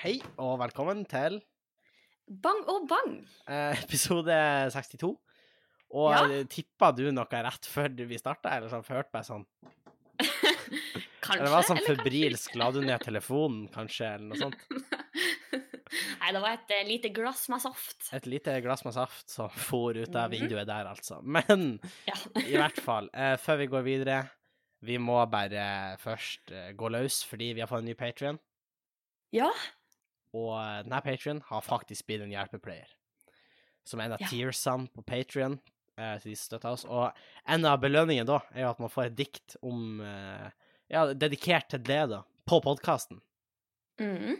Hei og velkommen til Bang og bang! eh, episode 62. Og Ja. tippa du noe rett før vi starta, eller sånn, hørte jeg sånn Kanskje? Eller det var sånn febrilsk La du ned telefonen, kanskje, eller noe sånt? Nei, det var et eh, lite glass med saft. Et lite glass med saft som for ut av Mhm. vinduet der, altså. Men Ja. i hvert fall, eh, før vi går videre Vi må bare først gå løs, fordi vi har fått en ny Patrion. ja. Og eh, denne Patrion har faktisk blitt en hjelpepleier. Som en av Ja. tearsene på Patrion. Eh, så de støtter oss. Og en av belønningene da er jo at man får et dikt om eh, Ja, dedikert til det, da. På podkasten. Mm.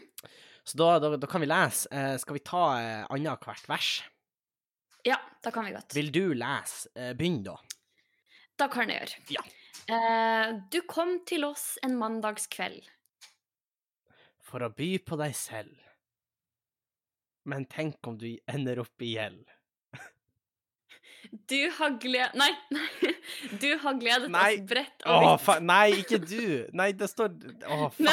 Så da, da, da kan vi lese. Eh, skal vi ta eh, annethvert vers? ja, da kan vi godt. Vil du lese? Eh, Begynn, da. Da kan jeg gjøre. Ja. Eh, du kom til oss en mandagskveld. For å by på deg selv. Men tenk om du ender opp i gjeld. Du har gled... Nei, nei. Du har gledet Nei. oss bredt og vidt. fa Nei, ikke du! Nei, det står Åh, faen.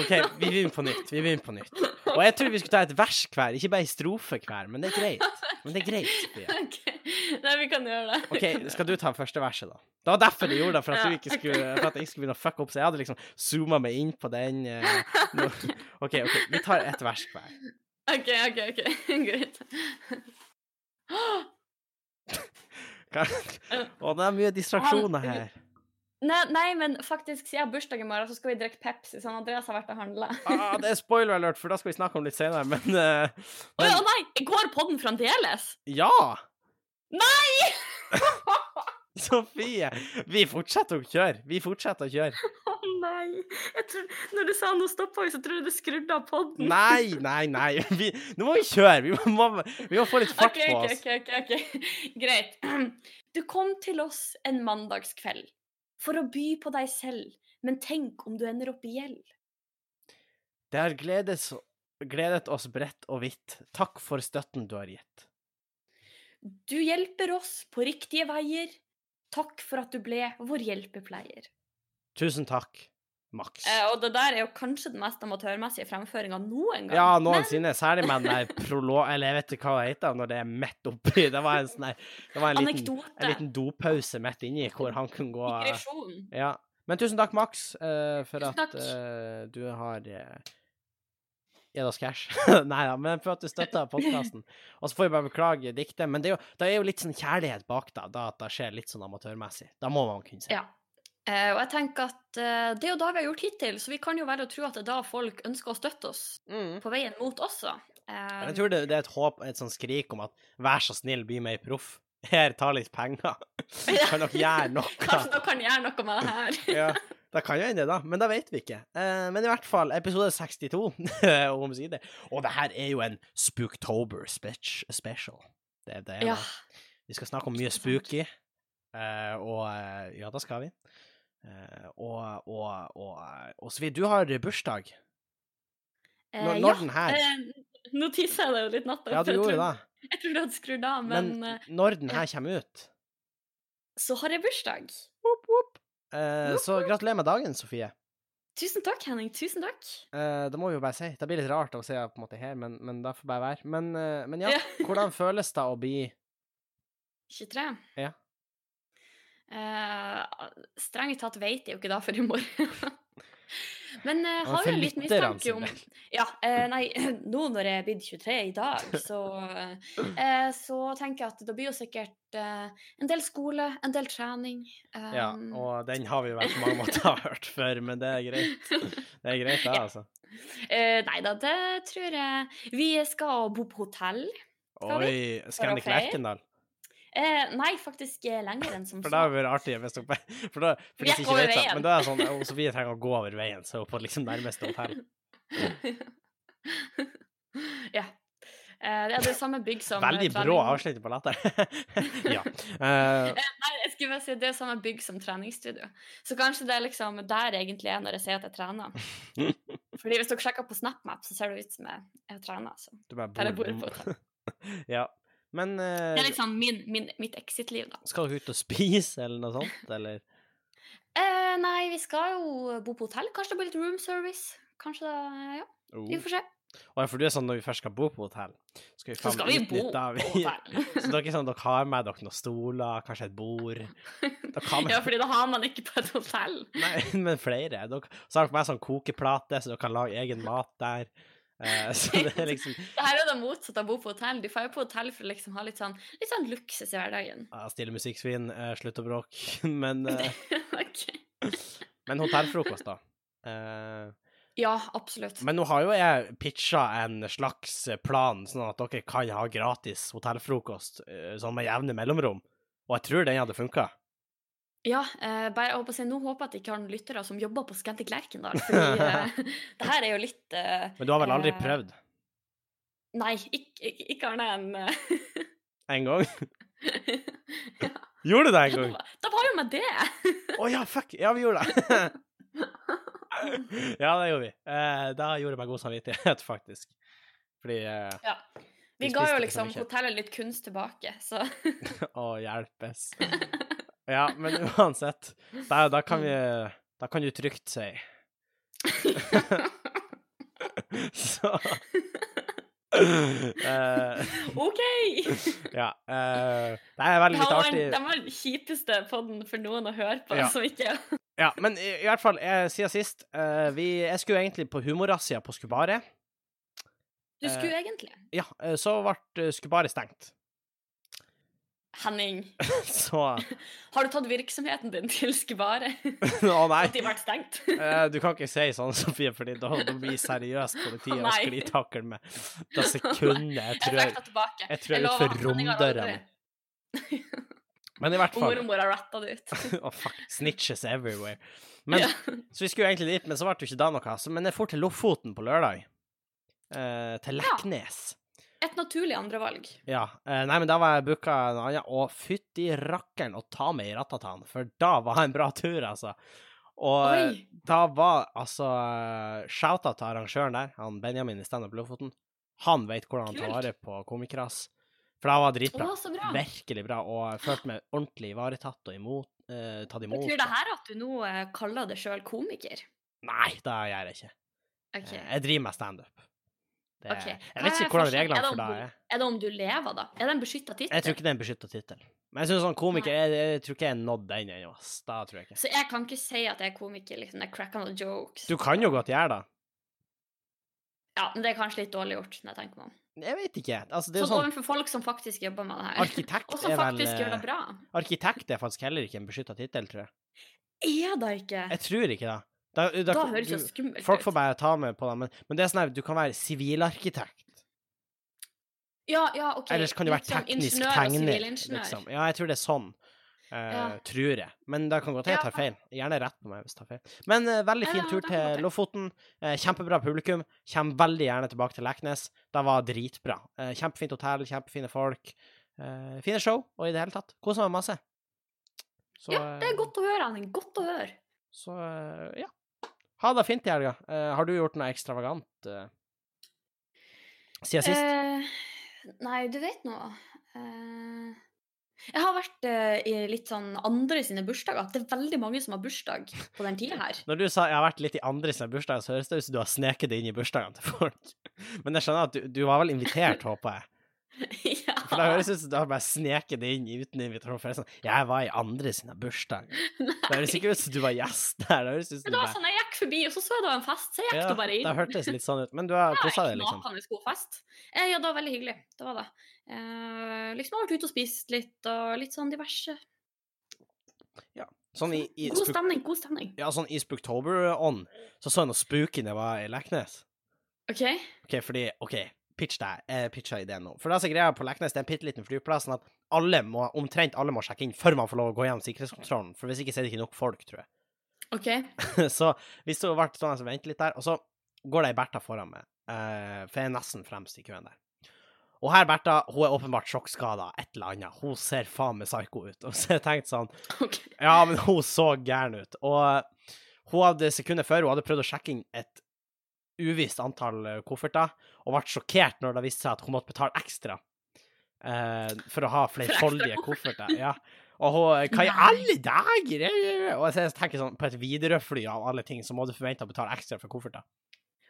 OK, vi begynner på nytt. Vi begynner på nytt. Og jeg tror vi skulle ta et vers hver, ikke bare ei strofe hver. Men det er greit. Men det er greit. Ja. Okay. Nei, vi kan gjøre det. OK, skal du ta første verset, da? Det var derfor jeg gjorde det, for at, Ja, du ikke skulle, for at jeg ikke skulle begynne å fucke opp. Så jeg hadde liksom zooma meg inn på den. eh. OK, OK, vi tar ett vers hver. OK, OK, OK. Greit. Å, det er mye distraksjoner her. Nei, nei, men faktisk, siden jeg har bursdag i morgen, så skal vi drikke Pepsi. Så Andreas har vært og handla. Ah, det er spoiler alert, for da skal vi snakke om litt senere, men, eh, Å uh, men nei! Går podden fremdeles? Ja! Nei! Sofie! Vi fortsetter å kjøre. Vi fortsetter å kjøre. Nei! Tror, når du sa nå stoppa vi, så tror jeg du skrudde av podden. Nei, nei, nei. Vi, nå må vi kjøre. Vi må, vi må få litt fart okay, på oss. OK. ok, ok. Greit. Du kom til oss en mandagskveld for å by på deg selv, men tenk om du ender opp i gjeld. Det har gledes, gledet oss bredt og vidt. Takk for støtten du har gitt. Du hjelper oss på riktige veier. Takk for at du ble vår hjelpepleier. Tusen takk, Max. Eh, og det der er jo kanskje den mest amatørmessige fremføringa noen gang. Ja, Men- noensinne. Særlig med den der prolo... Eller jeg vet ikke hva det heter når det er midt oppi. Det var en sånne, Det var en liten, en liten dopause midt inni hvor han kunne gå Digresjon. Ja. Men tusen takk, Max, eh, for Tusen at eh, du har uh, gitt oss cash. Nei da, men for at du støtter podkasten. Og så får vi bare beklage diktet. Men det er, jo, det er jo litt sånn kjærlighet bak da, da at det skjer litt sånn amatørmessig. Da må man kunne si. Ja. Eh, og jeg tenker at eh, det er jo da vi har gjort hittil, så vi kan jo velge å tro at det er da folk ønsker å støtte oss Mm. på veien mot oss. Um, Jeg tror det, det er et håp, et sånn skrik om at vær så snill, bli mer proff. Her, ta litt penger. Kan dere gjøre noe? Kanskje dere kan gjøre noe med det her. Ja, det kan jo hende, da. Men da vet vi ikke. Uh, men i hvert fall, episode 62, omsider. Og det her er jo en Spooktober special. Det er det. Ja. Vi skal snakke om mye spooky. uh, og uh, ja, da skal vi. Eh, og, og, og, og Svi. Du har bursdag. Eh, Når, ja, den her eh, nå tissa jeg deg jo litt natta. Ja, du gjorde det. Jeg tror du hadde skrudd av, men, Men når den her kommer ut så har jeg bursdag. whoop, whoop. Eh, Så gratulerer med dagen, Sofie. Tusen takk, Henning. Tusen takk. Eh, det må vi jo bare si. Det blir litt rart å se på en måte her, men, men det får bare være. Men, men ja, Ja. hvordan føles det å bli 23. Ja. Eh, strengt tatt vet jeg jo ikke da for i morgen. Men jeg har jo lytterne mistanke om. Ja, eh, nei, nå når jeg er blitt 23 i dag, så, eh, så tenker jeg at det blir jo sikkert en del skole, en del trening. Ja, um, og den har vi vel på mange måter hørt før, men det er greit. Det er greit, Ja. altså. eh, Nei da, det tror jeg Vi skal bo på hotell. Skal? Oi, Scandic feire? Eh, nei, faktisk eh, lenger enn som For så. det hadde vært artig hvis dere For da, for hvis ikke vet det, men da er det sånn og Sofie trenger å gå over veien, så på liksom nærmeste hotell. ja. Eh, det er det samme bygg som eh, Veldig brå avslutning på latter. ja. Eh, Eh, Nei, jeg skulle bare si det er samme bygg som treningsstudio. Så kanskje det er liksom der jeg egentlig er når jeg sier at jeg trener. Fordi hvis dere sjekker på SnapMap, så ser det ut som jeg, jeg trener. Så. du bare Der jeg bor bor på hotell. Ja. Men uh, Det er liksom min, min, mitt exit-liv, da. skal dere ut og spise, eller noe sånt, eller? uh, nei, vi skal jo bo på hotell. Kanskje det blir litt room service. Kanskje det Ja, Oh. vi får se. Ja, for du er sånn når vi først skal bo på hotell, skal vi Så skal vi bo på hotell. Så dere, er sånn, dere har med dere noen stoler, kanskje et bord med Ja, fordi da har man ikke på et hotell. Nei, men flere. Dere, så har dere med sånn kokeplate, så dere kan lage egen mat der. Eh, så det er liksom Det her er det motsatte av å bo på hotell. Du får jo på hotell for å liksom ha litt sånn, litt sånn luksus i hverdagen. ja, Stille musikksvin, eh, slutt å bråke. Men, okay. Men hotellfrokost, da. Eh, Ja, absolutt. men nå har jo jeg pitcha en slags plan, sånn at dere kan ha gratis hotellfrokost eh, sånn med jevne mellomrom. Og jeg tror den hadde funka. Ja, eh, bare jeg håper å si, nå håper jeg at jeg ikke har noen lyttere som jobber på Scantic Lerkendal, fordi eh, det her er jo litt eh, Men du har vel aldri Eh, prøvd? Nei, ikke, ikke, annet enn eh, En gang? Gjorde du det en gang? Da var jo med det! Å ja, fuck! Ja, vi gjorde det. ja, det gjorde vi. Eh, da gjorde jeg meg god samvittighet, faktisk. Fordi eh, Ja. Vi Vi ga jo liksom hotellet litt kunst tilbake, så Å, hjelpes. Ja, men uansett. Da, da kan vi Da kan du trygt si Så uh, OK! Ja. Uh, det er veldig litt artig. den var den kjipeste podden for noen å høre på, Ja. som ikke Ja, men i, i hvert fall, jeg, siden sist uh, vi, Jeg skulle egentlig på humorrazzia på Skubare. Du skulle egentlig Ja, så ble Skubaret Skubare stengt. Henning, Så har du tatt virksomheten din til Skibare? Å nei. At de vært stengt? Eh, du kan ikke si sånn, Sofie, fordi da, blir seriøst politiet og sklitakler med det sekundet jeg Jeg tror trekker jeg tror jeg har romdøren. Men i hvert fall Mormor har ratta det ut. oh, fuck. Snitches everywhere. Men. Så vi skulle egentlig dit, men så ble det ikke da noe. Men jeg dro til Lofoten på lørdag. Eh, til Ja. Et naturlig andrevalg. Ja. Eh, nei, men da var jeg booka en annen, og fytti rakkeren å ta meg i ratatan, for da var det en bra tur, altså. Og eh, Oi! da var altså Shouta til arrangøren der, han Benjamin i Standup Lofoten. Han vet hvordan han tar vare på komikere. For det var dritbra. Å, bra. Virkelig bra, og følte meg ordentlig ivaretatt og imot, eh, tatt imot. Betyr det her at du nå eh, kaller deg sjøl komiker? Nei, det gjør jeg ikke. Okay. Eh, Jeg driver med standup. Det- okay. Jeg vet ikke hvordan reglene Er det for deg det er. Er det om du lever, da? Er det en beskytta tittel? Jeg tror ikke det er en beskytta tittel. Men jeg synes sånn komiker jeg, jeg tror ikke jeg har nådd den ennå. Da tror jeg ikke. Så jeg kan ikke si at jeg er komiker, liksom. Jeg cracker noen jokes. Du kan jo godt gjøre det. Ja, men det er kanskje litt dårlig gjort, når jeg tenker meg om. Jeg vet ikke. Altså, det er Sånn overfor folk som faktisk jobber med det her. Arkitekt Og som faktisk gjør det eh, bra. Arkitekt er faktisk heller ikke en beskytta tittel, tror jeg. Er det ikke? Jeg tror ikke det. Da, da, Da høres det skummelt ut. Folk får bare ta med på det, men, men det er sånn her, du kan være sivilarkitekt. Ja, ja, OK. Eller så kan du være Litt som teknisk tegner. Liksom. Ja, jeg tror det er sånn. Uh, Ja. Tror jeg. Men det kan godt hende jeg tar feil. Gjerne rett på meg hvis jeg tar feil. Men uh, veldig fin tur til. Lofoten. Uh, kjempebra publikum. Kjem veldig gjerne tilbake til Leknes. Det var dritbra. Kjempefint hotell, kjempefine folk. Fine show, og i det hele tatt. Kosa meg masse. Så, Ja, det er godt å høre, Henning. Godt å høre. Så ja. Ha det fint i helga. Uh, har du gjort noe ekstravagant uh, siden sist? Eh, nei, du vet nå Jeg har vært i litt sånn andre sine bursdager. Det er veldig mange som har bursdag på den tida her. Når du sa jeg har vært litt i andre sine bursdager, så høres det ut som du har sneket det inn i bursdagene til folk. Men jeg skjønner at du, du var vel invitert, håper jeg. ja. For det høres ut som du har bare sneket det inn uten invitasjon. For det er sånn, jeg var i andre sine bursdag. Det høres ikke ut som du var gjest der. Det høres ut som det var bare sånn, Jeg gikk forbi, og så så jeg det var en fest, så jeg gikk ja, da bare inn. Det hørtes litt sånn ut. Men du har Ja, kosa deg, liksom. Knakende god fest. Eh, ja, det var veldig hyggelig. Det var det. Eh, liksom har vært ute og spist litt, og litt sånn diverse. Sånn i, i, God stemning, god stemning. ja, sånn i Spooktober-ånd, så så jeg noe spooky da jeg var i Leknes. OK? OK, fordi OK, pitch deg. Jeg pitcha ideen nå. For det er så greia på Leknes, det er en bitte liten flyplass, sånn at alle må, omtrent alle må sjekke inn før man får lov å gå gjennom sikkerhetskontrollen. For hvis ikke så er det ikke nok folk, tror jeg. OK. så hvis du hadde vært sånn som venter litt der, og så går det ei Bertha foran meg, eh, for jeg er nesten fremst i køen der. Og her, Bertha, hun er åpenbart sjokkskada, et eller annet. Hun ser faen meg psyko ut. Og så har jeg tenkt sånn okay. Ja, men hun så gæren ut. Og hun hadde sekundet før hun hadde prøvd å sjekke inn et uvisst antall eh, kofferter, og ble sjokkert når det viste seg at hun måtte betale ekstra eh, for å ha flerfoldige kofferter. Ja. Og hun Hva i alle dager? Og jeg tenker sånn, på et Widerøe-fly av alle ting, så må du forvente å betale ekstra for kofferter.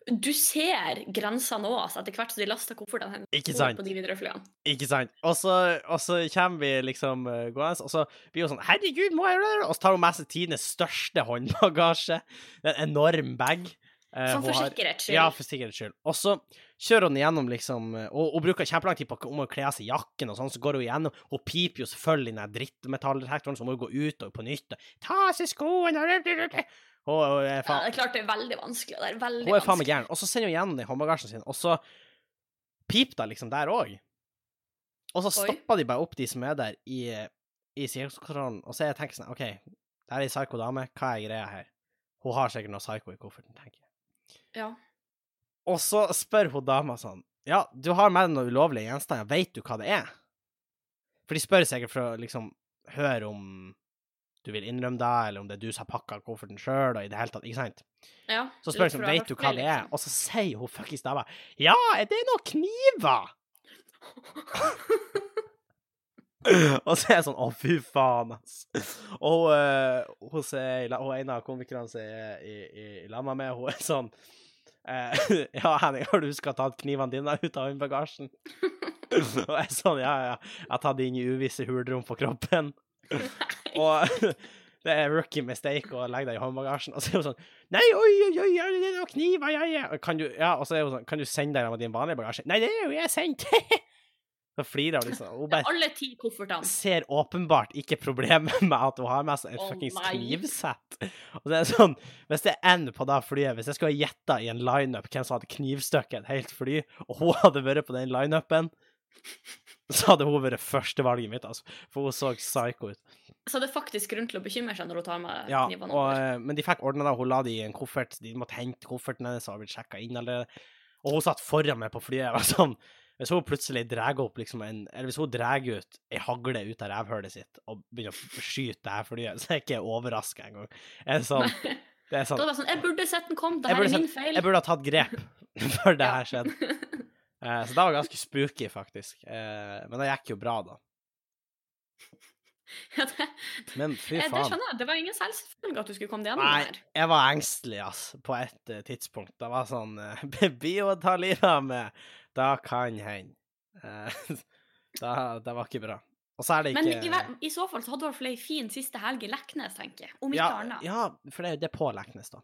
du ser grensene òg, altså, etter hvert som de laster koffertene hennes Ikke sant? på de videre flyene. Ikke sant? Og så, og så kommer vi liksom uh, gående, og så blir hun sånn 'Herregud, må jeg gjøre det?' Og så tar hun med seg tidenes største håndbagasje. En enorm bag. Eh, Sånn for sikkerhets skyld. Ja, for sikkerhets skyld. Og så kjører hun igjennom, liksom, eh, og, og bruker kjempelang tid på om å kle av seg jakken og sånn, så går hun igjennom, og piper jo selvfølgelig den drittmetalldetektoren, så må hun gå ut og på nytt og ta av seg skoene og og, Ja, det er klart det er veldig vanskelig. Det er veldig Hun er faen meg gæren. Og så sender hun igjennom den håndbagasjen sin, og så piper det liksom der òg. Og så Oi. stopper de bare opp de som er der, i, i sikkerhetskontrollen, og så jeg tenker sånn OK, det er ei psyko dame, hva er greia her? Hun har sikkert noe psyko i kofferten, tenker jeg. Ja. Og så spør hun dama sånn Ja, du har med deg noen ulovlige gjenstander, veit du hva det er? For de spør sikkert for å liksom høre om du vil innrømme deg, eller om det er du som har pakka kofferten sjøl, og i det hele tatt, ikke sant? ja. Så spør hun sånn, vet du hva det er? liksom. Og så sier hun fuckings dama ja, er det noen kniver? og så er jeg sånn, å fy faen, ass. Og uh, hun, sier, hun ene av komikerne som er i, i, i lamma med, hun er sånn eh, Ja, Henning, har du huska å ta knivene dine ut av håndbagasjen? og jeg sånn, ja, ja, jeg har tatt de inn i uvisse hulrom på kroppen. Og det er rookie mistake å legge deg i håndbagasjen. Og så er hun sånn Nei, oi, oi, oi, det noen kniver, ja. Og Kan du, ja, og så er hun sånn Kan du sende deg med din vanlige bagasje? Nei, det er jo jeg sendt. Så flirer hun liksom. Hun bare Alle ti koffertene. ser åpenbart ikke problemet med at hun har med seg et oh, fuckings knivsett. Og det er sånn, Hvis det er en på det flyet, hvis jeg skulle ha gjetta i en lineup hvem som hadde knivstukket et helt fly, og hun hadde vært på den lineupen, så hadde hun vært førstevalget mitt, altså. For hun så psycho ut. Så det er faktisk grunn til å bekymre seg når hun tar med Ja, knivene over. Ja, men de fikk ordna det. Hun la det i en koffert. De måtte hente kofferten hennes, og har blitt sjekka inn allerede. Og hun satt foran meg på flyet. Jeg var sånn, Hvis hun plutselig drar opp liksom en Eller hvis hun drar ut ei hagle ut av rævhølet sitt og begynner å skyte det her flyet, så er jeg ikke overraska engang. Er det sånn, det er Da sånn var det sånn Jeg burde sett den komme, det her er min feil. Jeg burde ha tatt grep før det her skjedde. Eh, så det var ganske spooky, faktisk. Eh, men det gikk jo bra, da. Ja, det, Men fy faen. det skjønner jeg. Det var ingen selvfølge at du skulle komme deg gjennom Nei, det her. jeg var engstelig, ass, på et uh, tidspunkt. Det var sånn uh, å ta livet av meg? Da kan hende. Eh, da, det var ikke bra. Det Men i, i så fall så hadde fall ei fin siste helg i Leknes, tenker jeg. Om ikke ja, annet. ja, for det, er- det er på Leknes, da.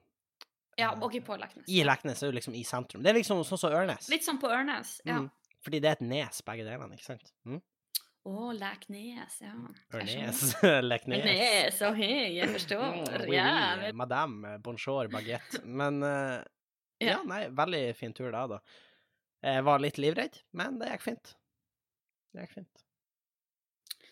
Ja, og ikke på Leknes. I Leknes er jo liksom i sentrum. Det er liksom sånn som Ørnes. Litt sånn på Ørnes. Ja. Mm. Fordi det er et nes, begge delene, ikke sant? Mm? Å, Leknes, ja. Ørnes. Leknes. Leknes. oh, hey, jeg Mm, forstår. oui, oui, yeah. Madame, bonjour, baguette. Men uh, Ja. ja, nei, veldig fin tur da, da. Jeg var litt livredd, men det gikk fint. Det gikk fint.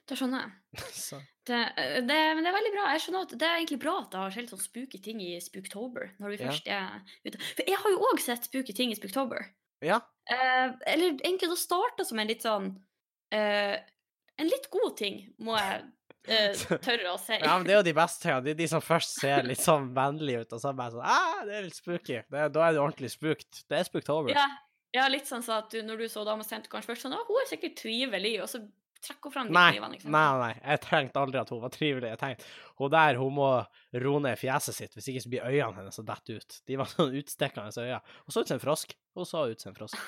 det skjønner jeg. Så. Det, det, men det er veldig bra. Jeg skjønner at Det er egentlig bra at det har skjedd sånn spooky ting i Spooktober. Når vi Ja. først er ute. For jeg har jo òg sett spooky ting i Spooktober. Ja. Eh, eller egentlig det starta som en litt sånn eh, En litt god ting, må jeg eh, tørre å si. ja, men det er jo de beste. tingene. Er de som først ser litt sånn vennlige ut, og så bare sånn ah, det er litt spooky. Det, da er det ordentlig spookt. Det er spooktober. Ja, ja, litt sånn så at du, når du så dama sendte kanskje først sånn Å, hun er sikkert trivelig, og så trekker hun fram de Nei, knivene. nei, Liksom. nei. Jeg tenkte aldri at hun var trivelig. Jeg tenkte hun der hun må roe ned fjeset sitt, hvis ikke så blir øynene hennes å dette ut. De var sånn utstikkende øyne. Hun så ut som en frosk. Hun så ut som en frosk.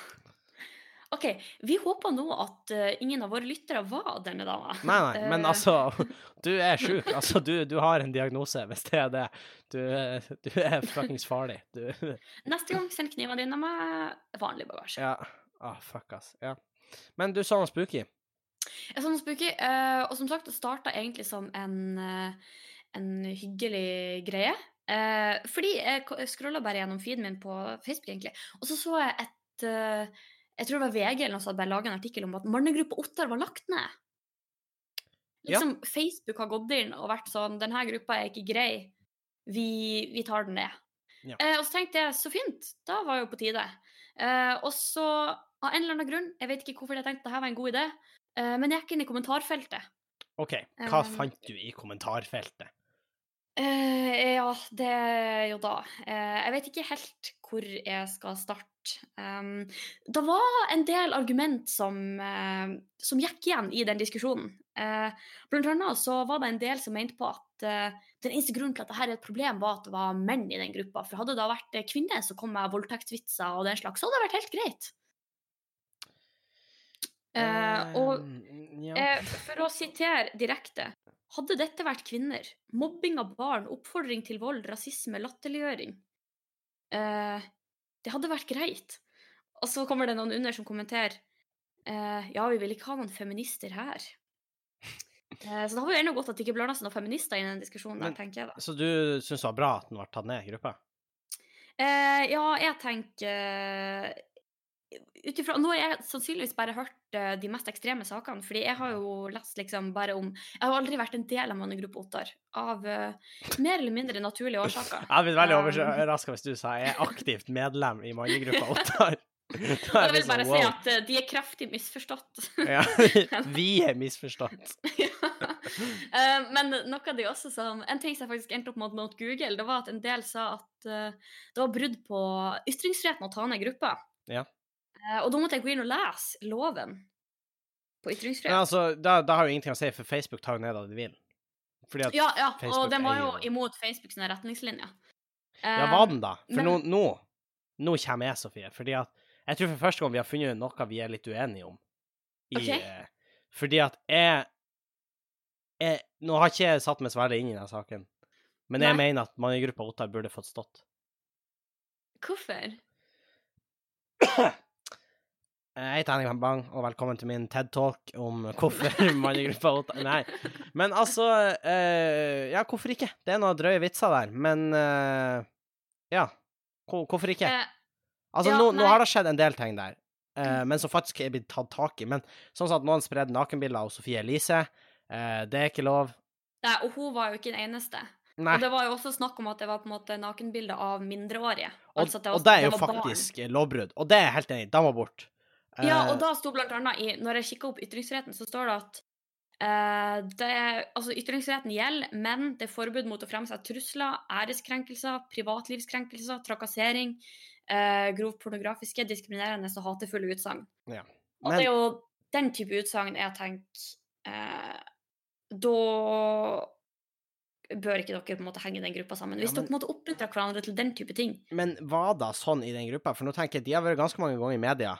OK, vi håper nå at uh, ingen av våre lyttere var denne dama. Nei, nei, men altså Du er sjuk. Altså, du, du har en diagnose, hvis det er det. Du, du er fuckings farlig. Du Neste gang, send knivene dine med vanlig bagasje. Ja. Ah, fuck, ass. Ja. Men du sa noe spooky. Jeg så noe spooky, uh, og som sagt, det starta egentlig som en, uh, en hyggelig greie. Fordi jeg scrolla bare gjennom feeden min på Facebook, egentlig, og så så jeg et Jeg tror det var VG eller noe som bare laga en artikkel om at mannegruppa Ottar var lagt ned. Liksom, Facebook har gått inn og vært sånn 'Denne gruppa er ikke grei. Vi, vi tar den ned.' Ja. Eh, og så tenkte jeg så fint, da var jo på tide. Eh, og så, av en eller annen grunn, jeg vet ikke hvorfor jeg tenkte det her var en god idé, eh, men jeg gikk inn i kommentarfeltet. OK, hva Um, fant du i kommentarfeltet? Eh, ja, det jo da. Eh, jeg vet ikke helt hvor jeg skal starte. Um, det var en del argument som, eh, som gikk igjen i den diskusjonen. Eh, blant annet så var det en del som mente på at den eneste grunnen til at dette er et problem, var at det var menn i den gruppa. For hadde det vært kvinner som kom med voldtektsvitser og den slags, så hadde det vært helt greit. Eh, og ja. for å sitere direkte Hadde dette vært kvinner, mobbing av barn, oppfordring til vold, rasisme, latterliggjøring eh, Det hadde vært greit. Og så kommer det noen under som kommenterer eh, Ja, vi vil ikke ha noen feminister her. Eh, så det var jo ennå godt at det ikke blanda seg noen feminister i den diskusjonen. der, Men- tenker jeg da. Så du syns det var bra at den ble tatt ned i gruppa? Eh, ja, jeg tenker ut ifra, Nå har jeg sannsynligvis bare hørt de mest ekstreme sakene, fordi jeg har jo lest liksom bare om Jeg har aldri vært en del av Mannegruppe Ottar, av uh, mer eller mindre naturlige årsaker. Jeg blitt veldig Um. overraska hvis du sa jeg er aktivt medlem i mannegruppa Ottar. Jeg vil bare bare si at eh, de er kraftig misforstått. ja, Vi er misforstått. ja. men noe av de også som En ting som jeg faktisk endte opp med mot Google, det var at en del sa at eh, det var brudd på ytringsfriheten å ta ned gruppa. Ja. Eh, og da måtte jeg gå inn og lese loven på Men ytringsfrihet. altså, da, da har jo ingenting å si, for Facebook tar jo ned det de vil. Fordi at Ja, ja, Facebook og den var jo eier- imot Facebooks retningslinjer. Ja, Eh, var den da? For men- nå, nå, nå kommer jeg, Sofie. Fordi at jeg tror for første gang vi har funnet noe vi er litt uenige om. I, Ok. eh, fordi at jeg, jeg Nå har ikke jeg satt meg veldig inn i den saken, men jeg Nei. mener at mannegruppa Ottar burde fått stått. Hvorfor? Eh, Jeg heter Henning Bang, og velkommen til min TED-talk om hvorfor mannegruppa Ottar Nei. Men altså eh, Ja, hvorfor ikke? Det er noen drøye vitser der, men eh, Ja. Hvorfor ikke? Eh, Altså, Ja, nå, nå har det skjedd en del ting der, eh, men som faktisk er blitt tatt tak i. Men sånn som at noen spredde nakenbilder av Sofie Elise, eh, det er ikke lov. nei, og hun var jo ikke den eneste. Nei. Og det var jo også snakk om at det var på en måte nakenbilder av mindreårige. Og, Altså at og det er jo det faktisk lovbrudd. Og det er jeg helt enig i. De må bort. Ja, Eh, og da sto blant annet i Når jeg kikka opp ytringsfriheten, så står det at uh, det, altså Ytringsfriheten gjelder, men det er forbud mot å fremsette trusler, æreskrenkelser, privatlivskrenkelser, trakassering, uh, grovt pornografiske, diskriminerende og hatefulle utsagn. Ja. Og det er jo den type utsagn jeg tenker uh, Da bør ikke dere på en måte henge den gruppa sammen. Hvis Ja, men- dere på en måte oppmuntrer hverandre til den type ting. Men var da sånn i den gruppa? For nå tenker jeg, de har vært ganske mange ganger i media,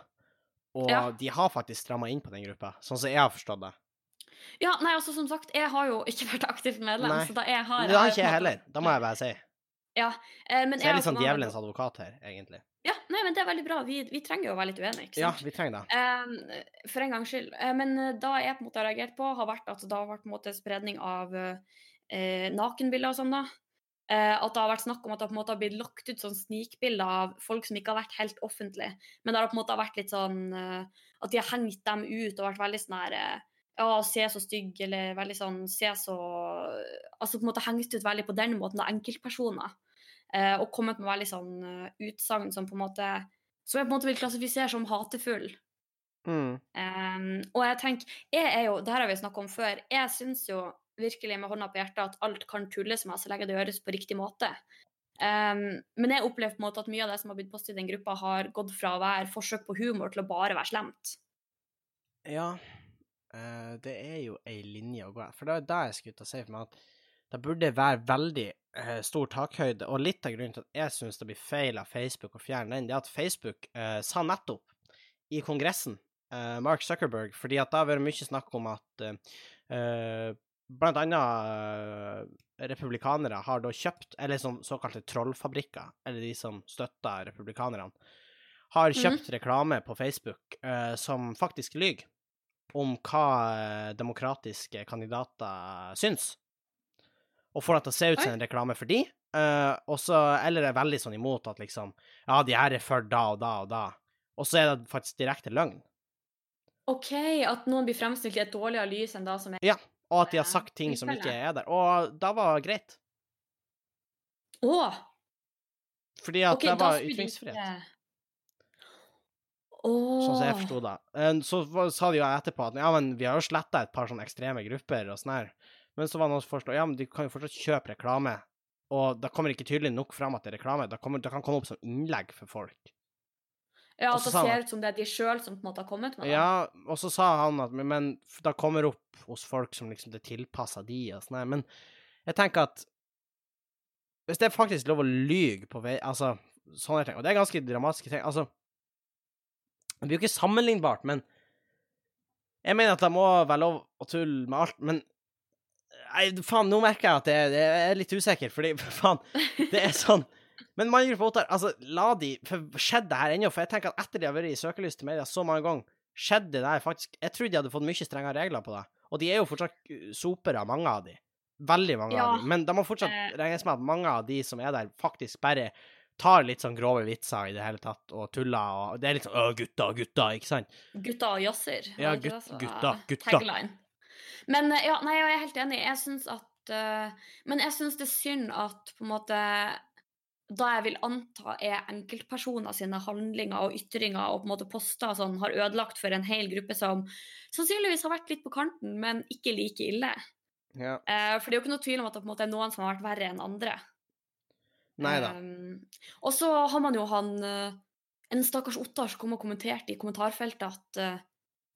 og Ja. de har faktisk stramma inn på den gruppa, sånn som jeg har forstått det. Ja, nei, altså som sagt, jeg har jo ikke vært aktivt medlem, Nei. så da jeg har det har ikke jeg heller. Da må jeg bare si. Ja, eh, men Så jeg er litt sånn djevelens advokat her, egentlig. Ja, nei, men det er veldig bra. Vi, vi trenger jo å være litt uenige, ikke sant? Ja, vi trenger det. Eh, for en gangs skyld. Eh, men eh, da jeg på en måte har reagert på, har vært at det har vært på en måte spredning av eh, nakenbilder og sånn, da. Eh, at det har vært snakk om at det på en måte har blitt lagt ut sånn snikbilder av folk som ikke har vært helt offentlige. Men det har på en måte vært litt sånn eh, At de har hengt dem ut og vært veldig sånn her eh, Ja, se så stygg, eller veldig sånn Se så Altså på en måte hengt ut veldig på den måten av enkeltpersoner. Og kommet med veldig sånn utsagn som på en måte Som jeg på en måte vil klassifisere som hatefull. Mm. Um, og jeg tenker, jeg er jo, det her har vi snakket om før, jeg syns jo virkelig med hånda på hjertet at alt kan tulles med så lenge det gjøres på riktig måte. Um, men jeg opplever på en måte at mye av det som har blitt postet i den gruppa, har gått fra å være forsøk på humor til å bare være slemt. Ja, uh, det er jo ei linje å gå. For det er det jeg skulle til å si for meg, at det burde være veldig uh, stor takhøyde. Og litt av grunnen til at jeg syns det blir feil av Facebook å fjerne den, det er at Facebook uh, sa nettopp i Kongressen, Mark Zuckerberg, fordi at det har vært mye snakk om at blant annet eh, republikanere har da kjøpt, eller sånn såkalte trollfabrikker, eller de som støtter republikanerne, har kjøpt reklame på Facebook uh, som faktisk lyver om hva eh, demokratiske kandidater syns. Og får det til å se ut som en reklame for de, uh, også, eller er veldig sånn imot at liksom Ja, de her er for da og da og da. Og så er det faktisk direkte løgn. OK, at noen blir fremstilt i et dårligere lys enn da som er Ja, og at de har sagt ting som ikke er der. Og da var det greit, Å! fordi at okay, det var ytringsfrihet. ikke- Sånn som jeg forsto det. Eh, Så sa de jo etterpå at ja, men vi har jo sletta et par sånne ekstreme grupper og sånn her. Men så var det noen som foreslo ja, men de kan jo fortsatt kjøpe reklame. Og det kommer ikke tydelig nok fram at det er reklame. Det, kommer, det kan komme opp som innlegg for folk. Ja, at det ser ut som det er de sjøl som på en måte har kommet med det. Ja, og så sa han at men, det kommer opp hos folk som liksom det tilpasser de og sånn. Men Jeg tenker at Hvis det er faktisk lov å lyge på vei Altså, sånne ting Og det er ganske dramatiske ting. Altså Det blir jo ikke sammenlignbart, men Jeg mener at det må være lov å tulle med alt, men Nei, faen, nå merker jeg at jeg, jeg er litt usikker, fordi faen, det er sånn Men Mannegruppe Ottar, altså, la de for Skjedde det her ennå? For jeg tenker at etter de har vært i søkelys til media så mange ganger, skjedde det der faktisk Jeg trodde de hadde fått mye strengere regler på det. Og de er jo fortsatt sopere, mange av de. Veldig mange Ja, av de. Men det må fortsatt eh. regnes med at mange av de som er der, faktisk bare tar litt sånn grove vitser i det hele tatt, og tuller, og det er litt sånn 'Å, gutta, gutta', ikke sant? Gutta og jazzer. Ja, gut, gutta, gutta. Tagline. Men eh, ja, nei, jeg er helt enig. Jeg syns at uh, Men jeg syns det er synd at på en måte da jeg vil anta er enkeltpersoner sine handlinger og ytringer og på en måte poster sånn, har ødelagt for en hel gruppe som sannsynligvis har vært litt på kanten, men ikke like ille. Ja. Eh, for det er jo ikke noe tvil om at det måte er noen som har vært verre enn andre. Nei da. Um, og så har man jo han eh, En stakkars Ottar som kom og kommenterte i kommentarfeltet at eh,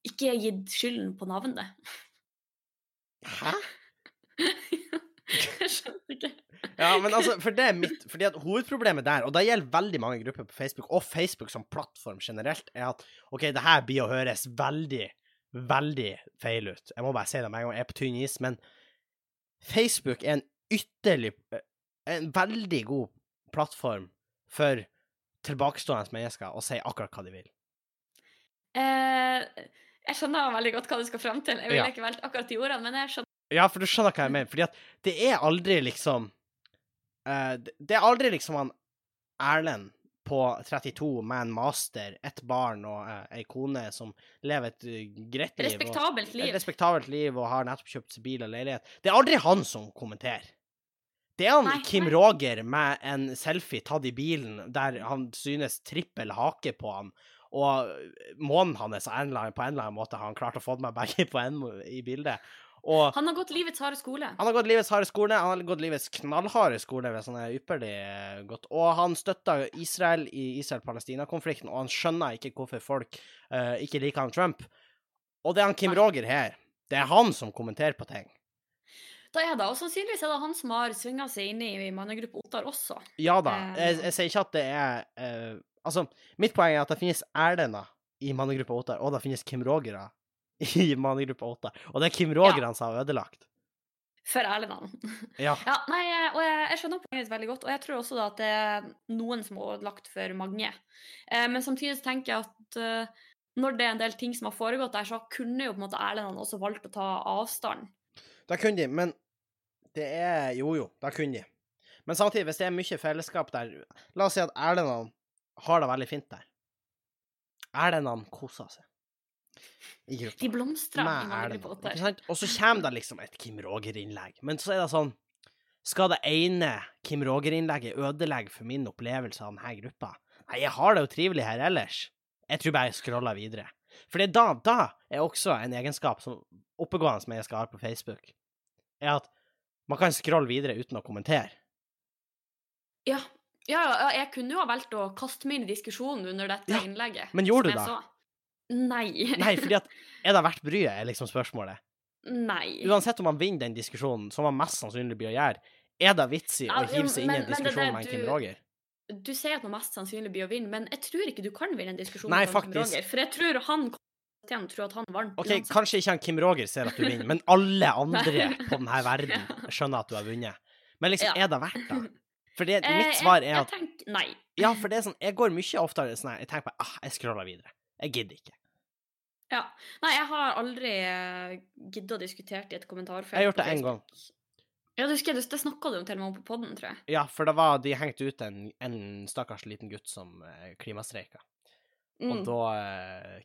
ikke er gitt skylden på navnet. Hæ? Jeg skjønner ikke. Ja, men altså, for det er mitt Fordi at hovedproblemet der, og det gjelder veldig mange grupper på Facebook, og Facebook som plattform generelt, er at OK, det her blir å høres veldig, veldig feil ut. Jeg må bare si det med en gang, jeg er på tynn is, men Facebook er en ytterlig En veldig god plattform for tilbakestående mennesker å si akkurat hva de vil. Eh, jeg skjønner veldig godt hva du skal frem til. Jeg ville Ja. ikke valgt akkurat de ordene, men jeg skjønner. Ja, for du skjønner hva jeg mener. Fordi at det er aldri liksom eh, det- Det er aldri liksom han Erlend på 32 med en master, ett barn og uh, ei kone som lever et eh, greit liv. Respektabelt og, et respektabelt liv og har nettopp kjøpt bil og leilighet. Det er aldri han som kommenterer. Det er han Nei, Kim nei. Roger med en selfie tatt i bilen der han synes trippel hake på han, og månen hans på en eller annen måte har han klart å få med begge på en i bildet. Og Han har gått livets harde skole. han har gått livets harde skole, han har gått livets knallharde skole hvis han er ypperlig eh, godt. Og han støtter Israel i Israel-Palestina-konflikten, og han skjønner ikke hvorfor folk uh, ikke liker han Trump. Og det er han Kim. Roger her. Det er han som kommenterer på ting. Da er det, og Sannsynligvis er det han som har svinga seg inn i mannegruppa Ottar også. Ja da, Eh. jeg, jeg sier ikke at det er uh, Altså, mitt poeng er at det finnes Erlender i mannegruppa Ottar, og det finnes Kim Rogere i mannegruppa åtte. Og det er Kim Rågrens ja. har ødelagt. For Erlendal. Ja. Ja, nei, eh, og jeg, jeg skjønner poenget veldig godt, og jeg tror også at det er noen som har ødelagt for mange. Eh, men samtidig så tenker jeg at eh, når det er en del ting som har foregått der, så kunne jo på en måte Erlendal også valgt å ta avstand. Da kunne de, men det er Jo, jo, da kunne de. Men samtidig, hvis det er mye fellesskap der La oss si at Erlendene har det veldig fint der. Erlendene koser seg. De blomstrer i. Ikke sant? Og så kommer det liksom et Kim Roger-innlegg. Men så er det sånn Skal det ene Kim Roger-innlegget ødelegge for min opplevelse av denne gruppa? Nei, jeg har det jo trivelig her ellers. Jeg tror bare jeg scroller videre. For det da, da er også en egenskap som oppegående skal ha på Facebook, er at man kan scrolle videre uten å kommentere. Ja. Ja, ja, jeg kunne jo ha valgt å kaste meg inn i diskusjonen under dette Ja, innlegget. men gjorde du jeg det? Nei. Nei, fordi at er det verdt bryet, er liksom spørsmålet. Nei. Uansett om man vinner den diskusjonen, som man mest sannsynlig blir å gjøre, er det vits i Ja, å hive seg inn i en det diskusjon med en Kim du- Roger? Du sier at man mest sannsynlig blir å vinne, men jeg tror ikke du kan vinne en diskusjon Nei, med Kim. Roger. For jeg tror han kommer tror at han vant. OK, uansett. kanskje ikke han Kim Roger ser at du vinner, men alle andre på denne verden skjønner at du har vunnet. Men liksom, Ja. er det verdt det? For det, Eh, mitt svar er at jeg tenker, Nei. Ja, for det er sånn, jeg går mye oftere sånn her, jeg tenker på ah, jeg scroller videre. Jeg gidder ikke. Ja. Nei, jeg har aldri uh, giddet å diskutere i et kommentarfelt. Jeg har gjort det en gang. Ja, du husker, det, det snakka du om til og med på poden, tror jeg. Ja, for det var, de hengte ut en, en stakkars liten gutt som klimastreika. Mm. Og da, eh,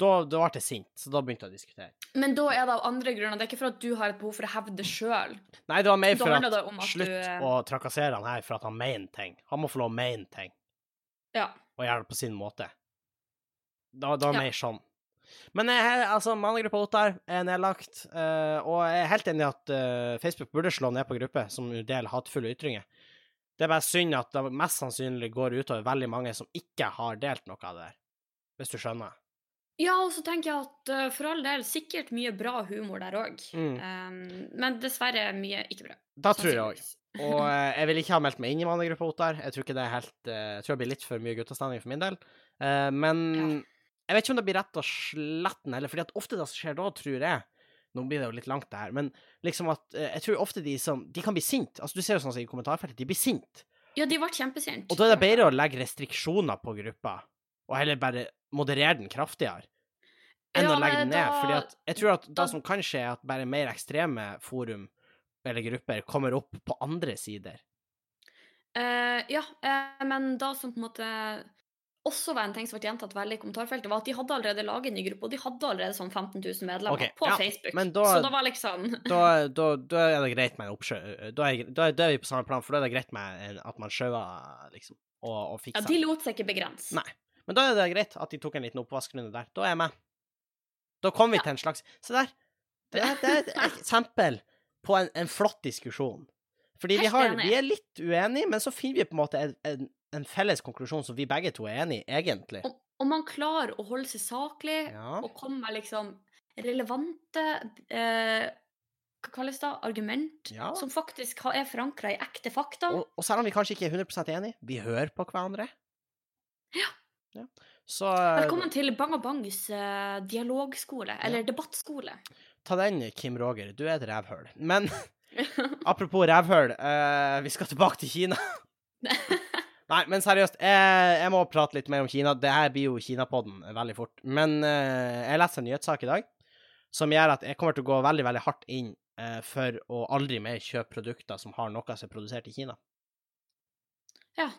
da Da ble jeg sint, så da begynte jeg å diskutere. Men da er det av andre grunner. Det er ikke for at du har et behov for å hevde det sjøl. Nei, det var mer for at at Slutt du, eh, å trakassere han her for at han mener ting. Han må få lov å mene ting, Ja. og gjøre det på sin måte. Da, var Ja. mer sånn. Men jeg, altså, mannegruppa Ottar er nedlagt, uh, og jeg er helt enig i at uh, Facebook burde slå ned på grupper som deler hatefulle ytringer. Det er bare synd at det mest sannsynlig går utover veldig mange som ikke har delt noe av det der, hvis du skjønner. Ja, og så tenker jeg at uh, for all del, sikkert mye bra humor der òg. Mm. men dessverre mye ikke bra. Da tror jeg òg. Og jeg vil ikke ha meldt meg inn i mannegruppa Ottar. Jeg tror ikke det er helt Jeg tror det blir litt for mye guttastemning for min del. Men jeg vet ikke om det blir rett og slett den heller, fordi at ofte det som skjer da, tror jeg Nå blir det jo litt langt, det her, men liksom at eh, jeg tror ofte de som De kan bli sint. Altså, du ser jo sånn som i kommentarfeltet, de blir sint. Ja, de ble kjempesinte. Og da er det bedre å legge restriksjoner på gruppa, og heller bare moderere den kraftigere, enn Ja, å legge den ned. da- fordi at jeg tror at da- det som kan skje, er at bare mer ekstreme forum eller grupper kommer opp på andre sider. Uh, ja, uh, men da som på en måte også var en ting som ble gjentatt veldig i kommentarfeltet, var at de hadde allerede laget en ny gruppe, og de hadde allerede sånn 15 000 medlemmer okay, på ja, Facebook. da- Så det var liksom Da, da, da er det greit med en oppsjø... Da er, da, er, vi på samme plan, for da er det greit med at man sjøer, liksom, og, og Ja, de lot seg ikke begrense. Nei. Men da er det greit at de tok en liten oppvaskrunde der. Da er jeg med. Da kom vi Ja. til en slags Se der! Det er, det er et eksempel på en, en flott diskusjon. Fordi vi, har, vi er litt uenige, men så finner vi på en måte en, en, en felles konklusjon som vi begge to er enig i, egentlig. Om, om, man klarer å holde seg saklig Ja. og komme med liksom relevante eh, Hva kalles det? Argument Ja. som faktisk er forankra i ekte fakta. Og, og selv om vi kanskje ikke er 100% enige, vi hører på hverandre. Ja. Ja. Så Velkommen til Bang og Bangs eh, dialogskole, eller debattskole. ta den, Kim Roger. Du er et rævhøl. Men apropos rævhøl, eh, vi skal tilbake til Kina. Nei, men seriøst, jeg, jeg må prate litt mer om Kina. Det her blir jo Kinapodden veldig fort. Men eh, jeg leste en nyhetssak i dag som gjør at jeg kommer til å gå veldig, veldig hardt inn eh, for å aldri mer kjøpe produkter som har noe som er produsert i Kina. ja.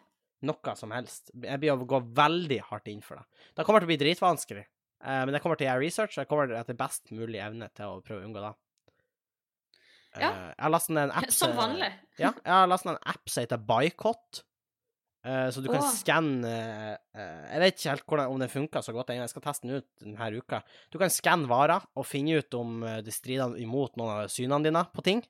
Noe som helst. Jeg blir å gå veldig hardt inn for det. Det kommer til å bli dritvanskelig, eh, men jeg kommer til å gjøre research, og jeg kommer etter best mulig evne til å prøve å unngå det. Ja. Eh, jeg har lastet ned en app Som som- vanlig. Ja, jeg har lastet ned en app som heter Boycott. Eh, så du kan skanne eh, Jeg vet ikke helt hvordan, om den funker så godt ennå, jeg skal teste den ut denne uka. Du kan skanne varer og finne ut om eh, det strider imot noen av synene dine på ting.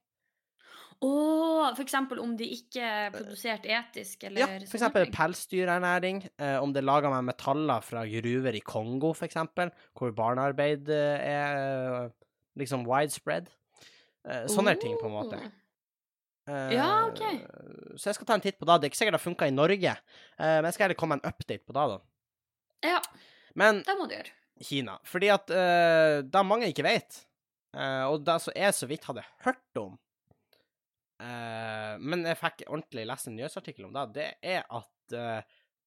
Og for eksempel om de ikke er produsert etisk, eller Ja, for eksempel pelsdyrernæring. Om det er laga med metaller fra gruver i Kongo, for eksempel, hvor barnearbeid er liksom widespread. sånne sånne ting, på en måte. Eh, Ja, ok. Så jeg skal ta en titt på det. Det er ikke sikkert det funka i Norge, eh, men jeg skal heller komme med en update på det, da. Ja, Men det må du gjøre. Kina. Fordi at uh, det mange ikke vet, uh, og det som jeg så vidt hadde hørt om uh, Men jeg fikk ordentlig lest en nyhetsartikkel om det, det er at uh,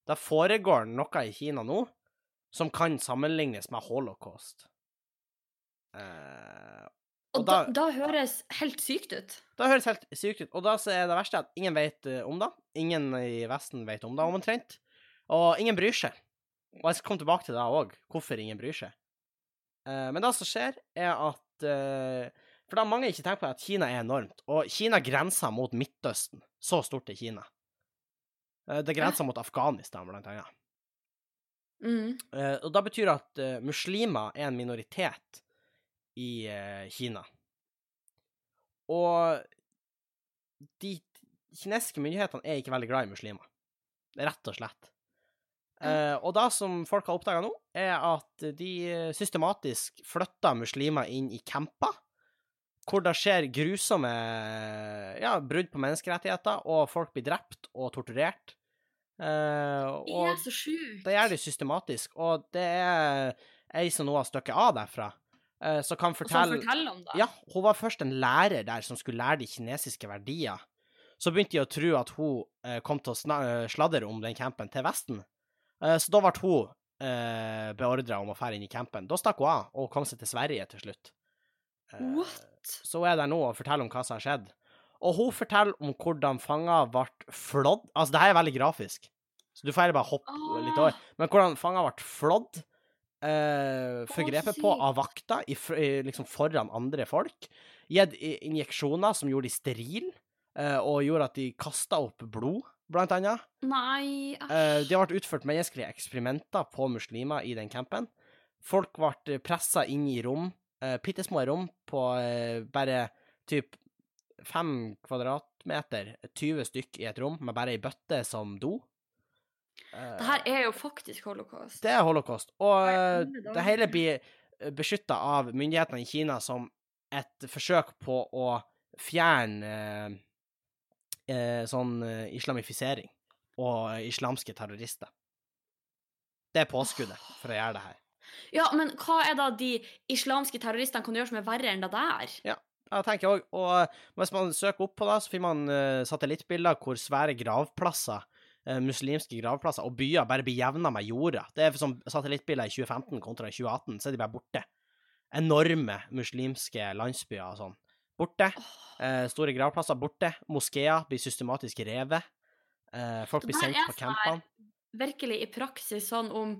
det foregår noe i Kina nå som kan sammenlignes med holocaust. Og og da, da- høres helt sykt ut. Da høres helt sykt ut. Og da er det verste at ingen vet eh, om det. Ingen i Vesten vet om det, omtrent. Og ingen bryr seg. Og jeg skal komme tilbake til det òg, hvorfor ingen bryr seg. Eh, men det som skjer, er at eh, For da har mange ikke tenkt på, at Kina er enormt. Og Kina grenser mot Midtøsten. Så stort er Kina. Det grenser mot Afghanistan, blant annet. Mm. Og da betyr det at muslimer er en minoritet i eh, Kina. Og de kinesiske myndighetene er ikke veldig glad i muslimer. Rett og slett. Eh, og det som folk har oppdaga nå, er at de systematisk flytter muslimer inn i camper, hvor det skjer grusomme ja, brudd på menneskerettigheter, og folk blir drept og torturert. Eh, Det er så sjukt. det gjør de systematisk, og det er ei som nå har stukket av derfra, som kan Og som fortelle om det. Ja, hun var først en lærer der som skulle lære de kinesiske verdier. Så begynte de å tro at hun eh, kom til å eh, sladre om den campen til Vesten. Eh, så da ble hun eh, beordra om å dra inn i campen. Da stakk hun av og kom seg til Sverige til slutt. Eh, What? så hun er der nå og forteller om hva som har skjedd. Og hun forteller om hvordan fanger ble flådd Altså, det her er veldig grafisk, så du får bare hoppe litt over. Men hvordan fanger ble flådd, eh, forgrepet på av vakta i, liksom foran andre folk. Gitt injeksjoner som gjorde de sterile, eh, og gjorde at de kasta opp blod, blant annet. Nei, Eh, det ble utført menneskelige eksperimenter på muslimer i den campen. Folk ble pressa inn i rom, bitte små rom på eh, bare typ fem kvadratmeter, 20 stykk i et rom, med bare ei bøtte som do. Eh, Det her er jo faktisk holocaust. Det er holocaust. Og eh, det hele blir beskytta av myndighetene i Kina som et forsøk på å fjerne eh, eh, sånn eh, islamifisering og islamske terrorister. Det er påskuddet for å gjøre det her. Ja, men hva er da de islamske terroristene kan gjøre som er verre enn det der? Ja, tenker jeg òg. Og hvis man søker opp på det, så finner man eh, satellittbilder hvor svære gravplasser, eh, muslimske gravplasser og byer bare blir jevna med jorda. Det er som satellittbilder i 2015 kontra i 2018, så er de bare borte. Enorme muslimske landsbyer og sånn. Borte. Eh, store gravplasser borte. Moskeer blir systematisk revet. Eh, folk blir sendt er på campene. Virkelig i praksis sånn om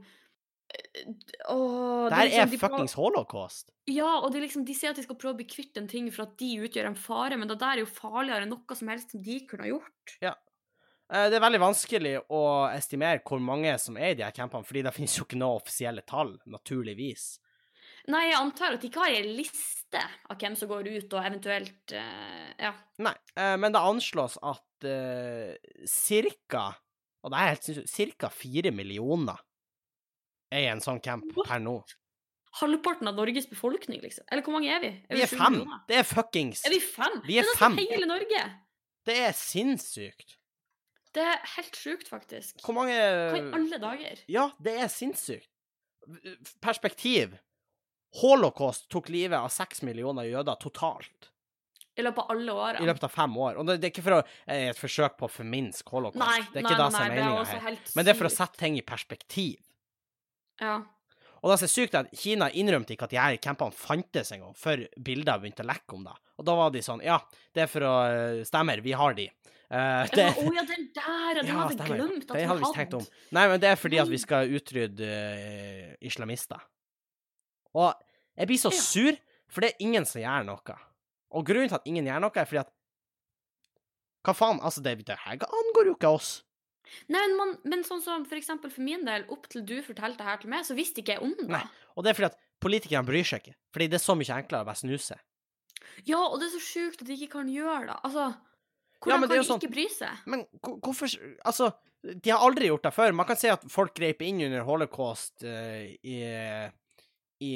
eh, Åh, Det her her liksom- er fuckings prøver- holocaust. Ja, og de, liksom, de sier at de skal prøve å bli kvitt en ting for at de utgjør en fare, men det der er jo farligere enn noe som helst som de kunne ha gjort. Eh, Det er veldig vanskelig å estimere hvor mange som er i de her campene, fordi det finnes jo ikke noe offisielle tall, naturligvis. Nei, jeg antar at de ikke har ei liste av hvem som går ut, og eventuelt eh, Ja. Nei, eh, men det anslås at eh, cirka, og det er helt sinnssykt, cirka fire millioner er i en sånn camp per nå. Halvparten av Norges befolkning, liksom. Eller hvor mange er vi? Vi er fem. millioner? Det er fuckings Er vi fem? Vi er det er fem. hele Norge. Det er sinnssykt. Det er helt sjukt, faktisk. Hvor mange Hva i alle dager? Ja, det er sinnssykt. Perspektiv. Holocaust tok livet av seks millioner jøder totalt I løpet av alle i løpet av fem år. Og det det er ikke for å, eh, et forsøk på å forminske holocaust. Nei, det er nei, ikke det nei, som er det meninga her. helt Men det er for å sette ting i perspektiv. Ja. Og det som er sykt, er at Kina innrømte ikke at de her campene fantes engang, før bilder begynte å lekke om det. Og da var de sånn Ja, det er for å eh, Stemmer, vi har de. Eh, det, Ja, oh, ja, den der! Den Ja, hadde stemmer. glemt at vi hadde vi tenkt om. Nei, men det er fordi at vi skal utrydde uh, islamister. Og jeg blir så Ja. sur, for det er ingen som gjør noe. Og grunnen til at ingen gjør noe, er fordi at Hva faen? Altså, det, det her angår jo ikke oss. Nei, men, man, men sånn som for eksempel for min del, opp til du fortalte det her til meg, så visste ikke jeg om det. Nei. Og det er fordi at politikerne bryr seg ikke. Fordi det er så mye enklere å bare snuse. Ja, og det er så sjukt at de ikke kan gjøre det. Altså, hvordan ja, kan de sånn- ikke bry seg? Men hvorfor Altså, de har aldri gjort det før. Man kan si at folk grep inn under holocaust uh, i, i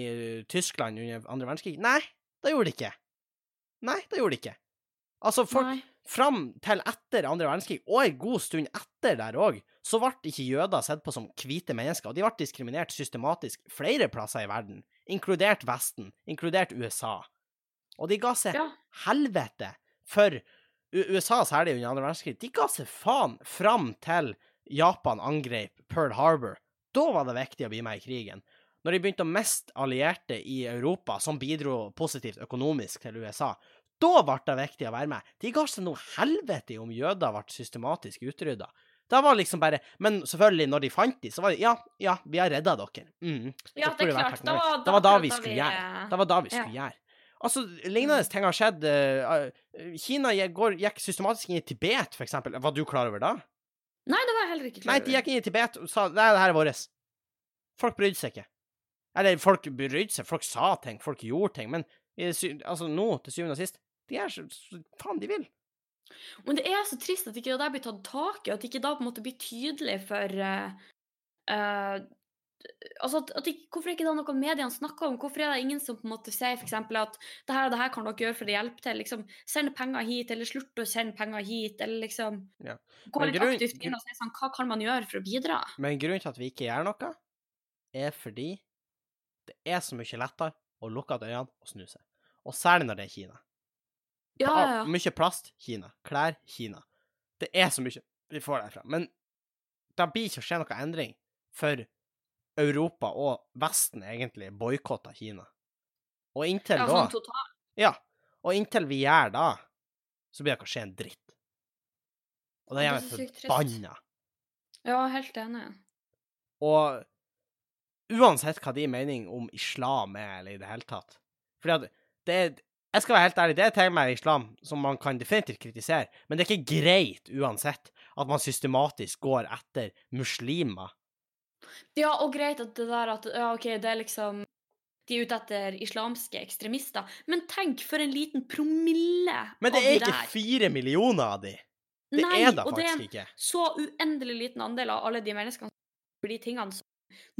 Tyskland under andre verdenskrig. Nei, det gjorde de ikke. Nei, det gjorde de ikke. Altså, folk Nei. fram til etter andre verdenskrig, og en god stund etter der òg, så ble ikke jøder sett på som hvite mennesker. og De ble diskriminert systematisk flere plasser i verden, inkludert Vesten, inkludert USA. Og de ga seg Ja. helvete for USA, særlig under andre verdenskrig. De ga seg faen fram til Japan angrep Pearl Harbor. Da var det viktig å bli med i krigen. Når de begynte å miste allierte i Europa, som bidro positivt økonomisk til USA, da ble det viktig å være med. De ga seg noe helvete om jøder ble systematisk utrydda. Det var liksom bare Men selvfølgelig, når de fant de, så var det Ja, ja, vi har redda dere. Mm. Ja, det er klart. Det var, Det var da vi skulle gjøre. eh, Det var da vi Ja. skulle gjøre. Altså, lignende ting har skjedd. eh, eh, Kina går, gikk systematisk inn i Tibet, for eksempel. Var du klar over det? Nei, det var jeg heller ikke klar over. Nei, de gikk inn i Tibet og sa nei, det her er vårt. Folk brydde seg ikke. Eller, folk brydde seg, folk sa ting, folk gjorde ting, men altså, nå, til syvende og sist, de er så, så faen de vil. Men det er så trist at ikke det der blir tatt tak i, at ikke da på en måte blir tydelig for uh, eh, Altså, at, at Hvorfor er ikke det noe mediene snakker om? Hvorfor er det ingen som på en måte sier for eksempel at det her og det her kan dere gjøre for å hjelpe til? liksom, Send penger hit, eller slutt å sende penger hit, eller liksom Ja. Gå litt grunn- aktivt inn og si sånn Hva kan man gjøre for å bidra? Men grunnen til at vi ikke gjør noe, er fordi det er så mye lettere å lukke øynene og snu seg. Og særlig når det er Kina. Ja, ja, ja. Mye plast, Kina. Klær, Kina. Det er så mye vi får derfra. Men det blir ikke å skje noe endring før Europa og Vesten egentlig boikotta Kina. Og inntil ja da sånn totalt. Ja. Og inntil vi gjør da, så blir det ikke å skje en dritt. Og det gjør er så meg forbanna. Ja, helt enig. Og uansett hva de mening om islam er, eller i det hele tatt Fordi at det er Jeg skal være helt ærlig, det er tema med islam som man kan definitivt kritisere, men det er ikke greit uansett at man systematisk går etter muslimer. Ja, og greit at det der at ja, OK, det er liksom De er ute etter islamske ekstremister. Men tenk for en liten promille av de der. Men det er ikke fire millioner av de. Det Nei, er det og det er en så uendelig liten andel av alle de menneskene som de tingene som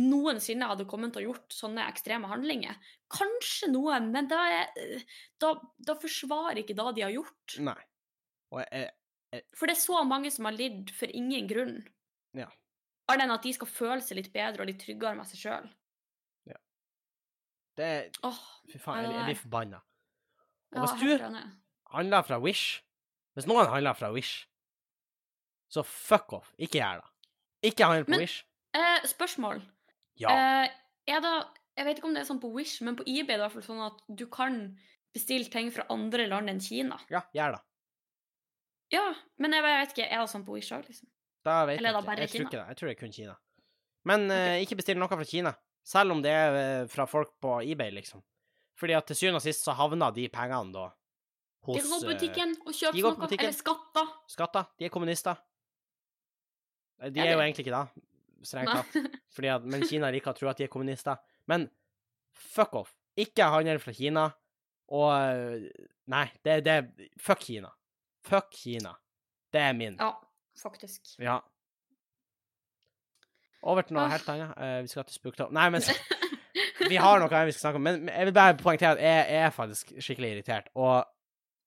noensinne hadde kommet til å gjort sånne ekstreme handlinger. Kanskje noen, men da, er, da, da forsvarer ikke da de har gjort. Nei. Og jeg, For det er så mange som har lidd for ingen grunn. Ja. Annet enn at de skal føle seg litt bedre og litt tryggere med seg sjøl. det er Åh, Fy faen, jeg, jeg blir forbanna. Og ja, hvis du handler fra Wish Hvis noen handler fra Wish, så fuck off. Ikke gjør det. Ikke handle på Men- Wish. Eh, spørsmål. Ja. Eh, er det, jeg vet ikke om det er sånn på Wish, men på eBay er det i hvert fall sånn at du kan bestille ting fra andre land enn Kina. Ja, gjør det. Ja, men jeg vet ikke, er det sånn på Wish òg, liksom? Da vet Eller jeg er ikke. Jeg tror ikke det. Jeg tror det er kun Kina. Men eh, ikke bestill noe fra Kina. Selv om det er eh, fra folk på eBay, liksom. Fordi at til syvende og sist så havna de pengene da hos De går på eh, butikken og de kjøpe går på noe, butikken. eller skatter. skatter. De er kommunister. De Er er jo egentlig ikke det, strengt tatt. At, men Kina liker å tro at de er kommunister. Men fuck off. Ikke handel fra Kina. Og Nei, det, det Fuck Kina. Fuck Kina. Det er min. Ja, faktisk. Ja. Over til noe Åh. helt annet. Uh, vi skal til Spooktober Nei, men vi har noe annet vi skal snakke om. Men jeg vil bare poengtere at jeg, jeg er faktisk skikkelig irritert. Og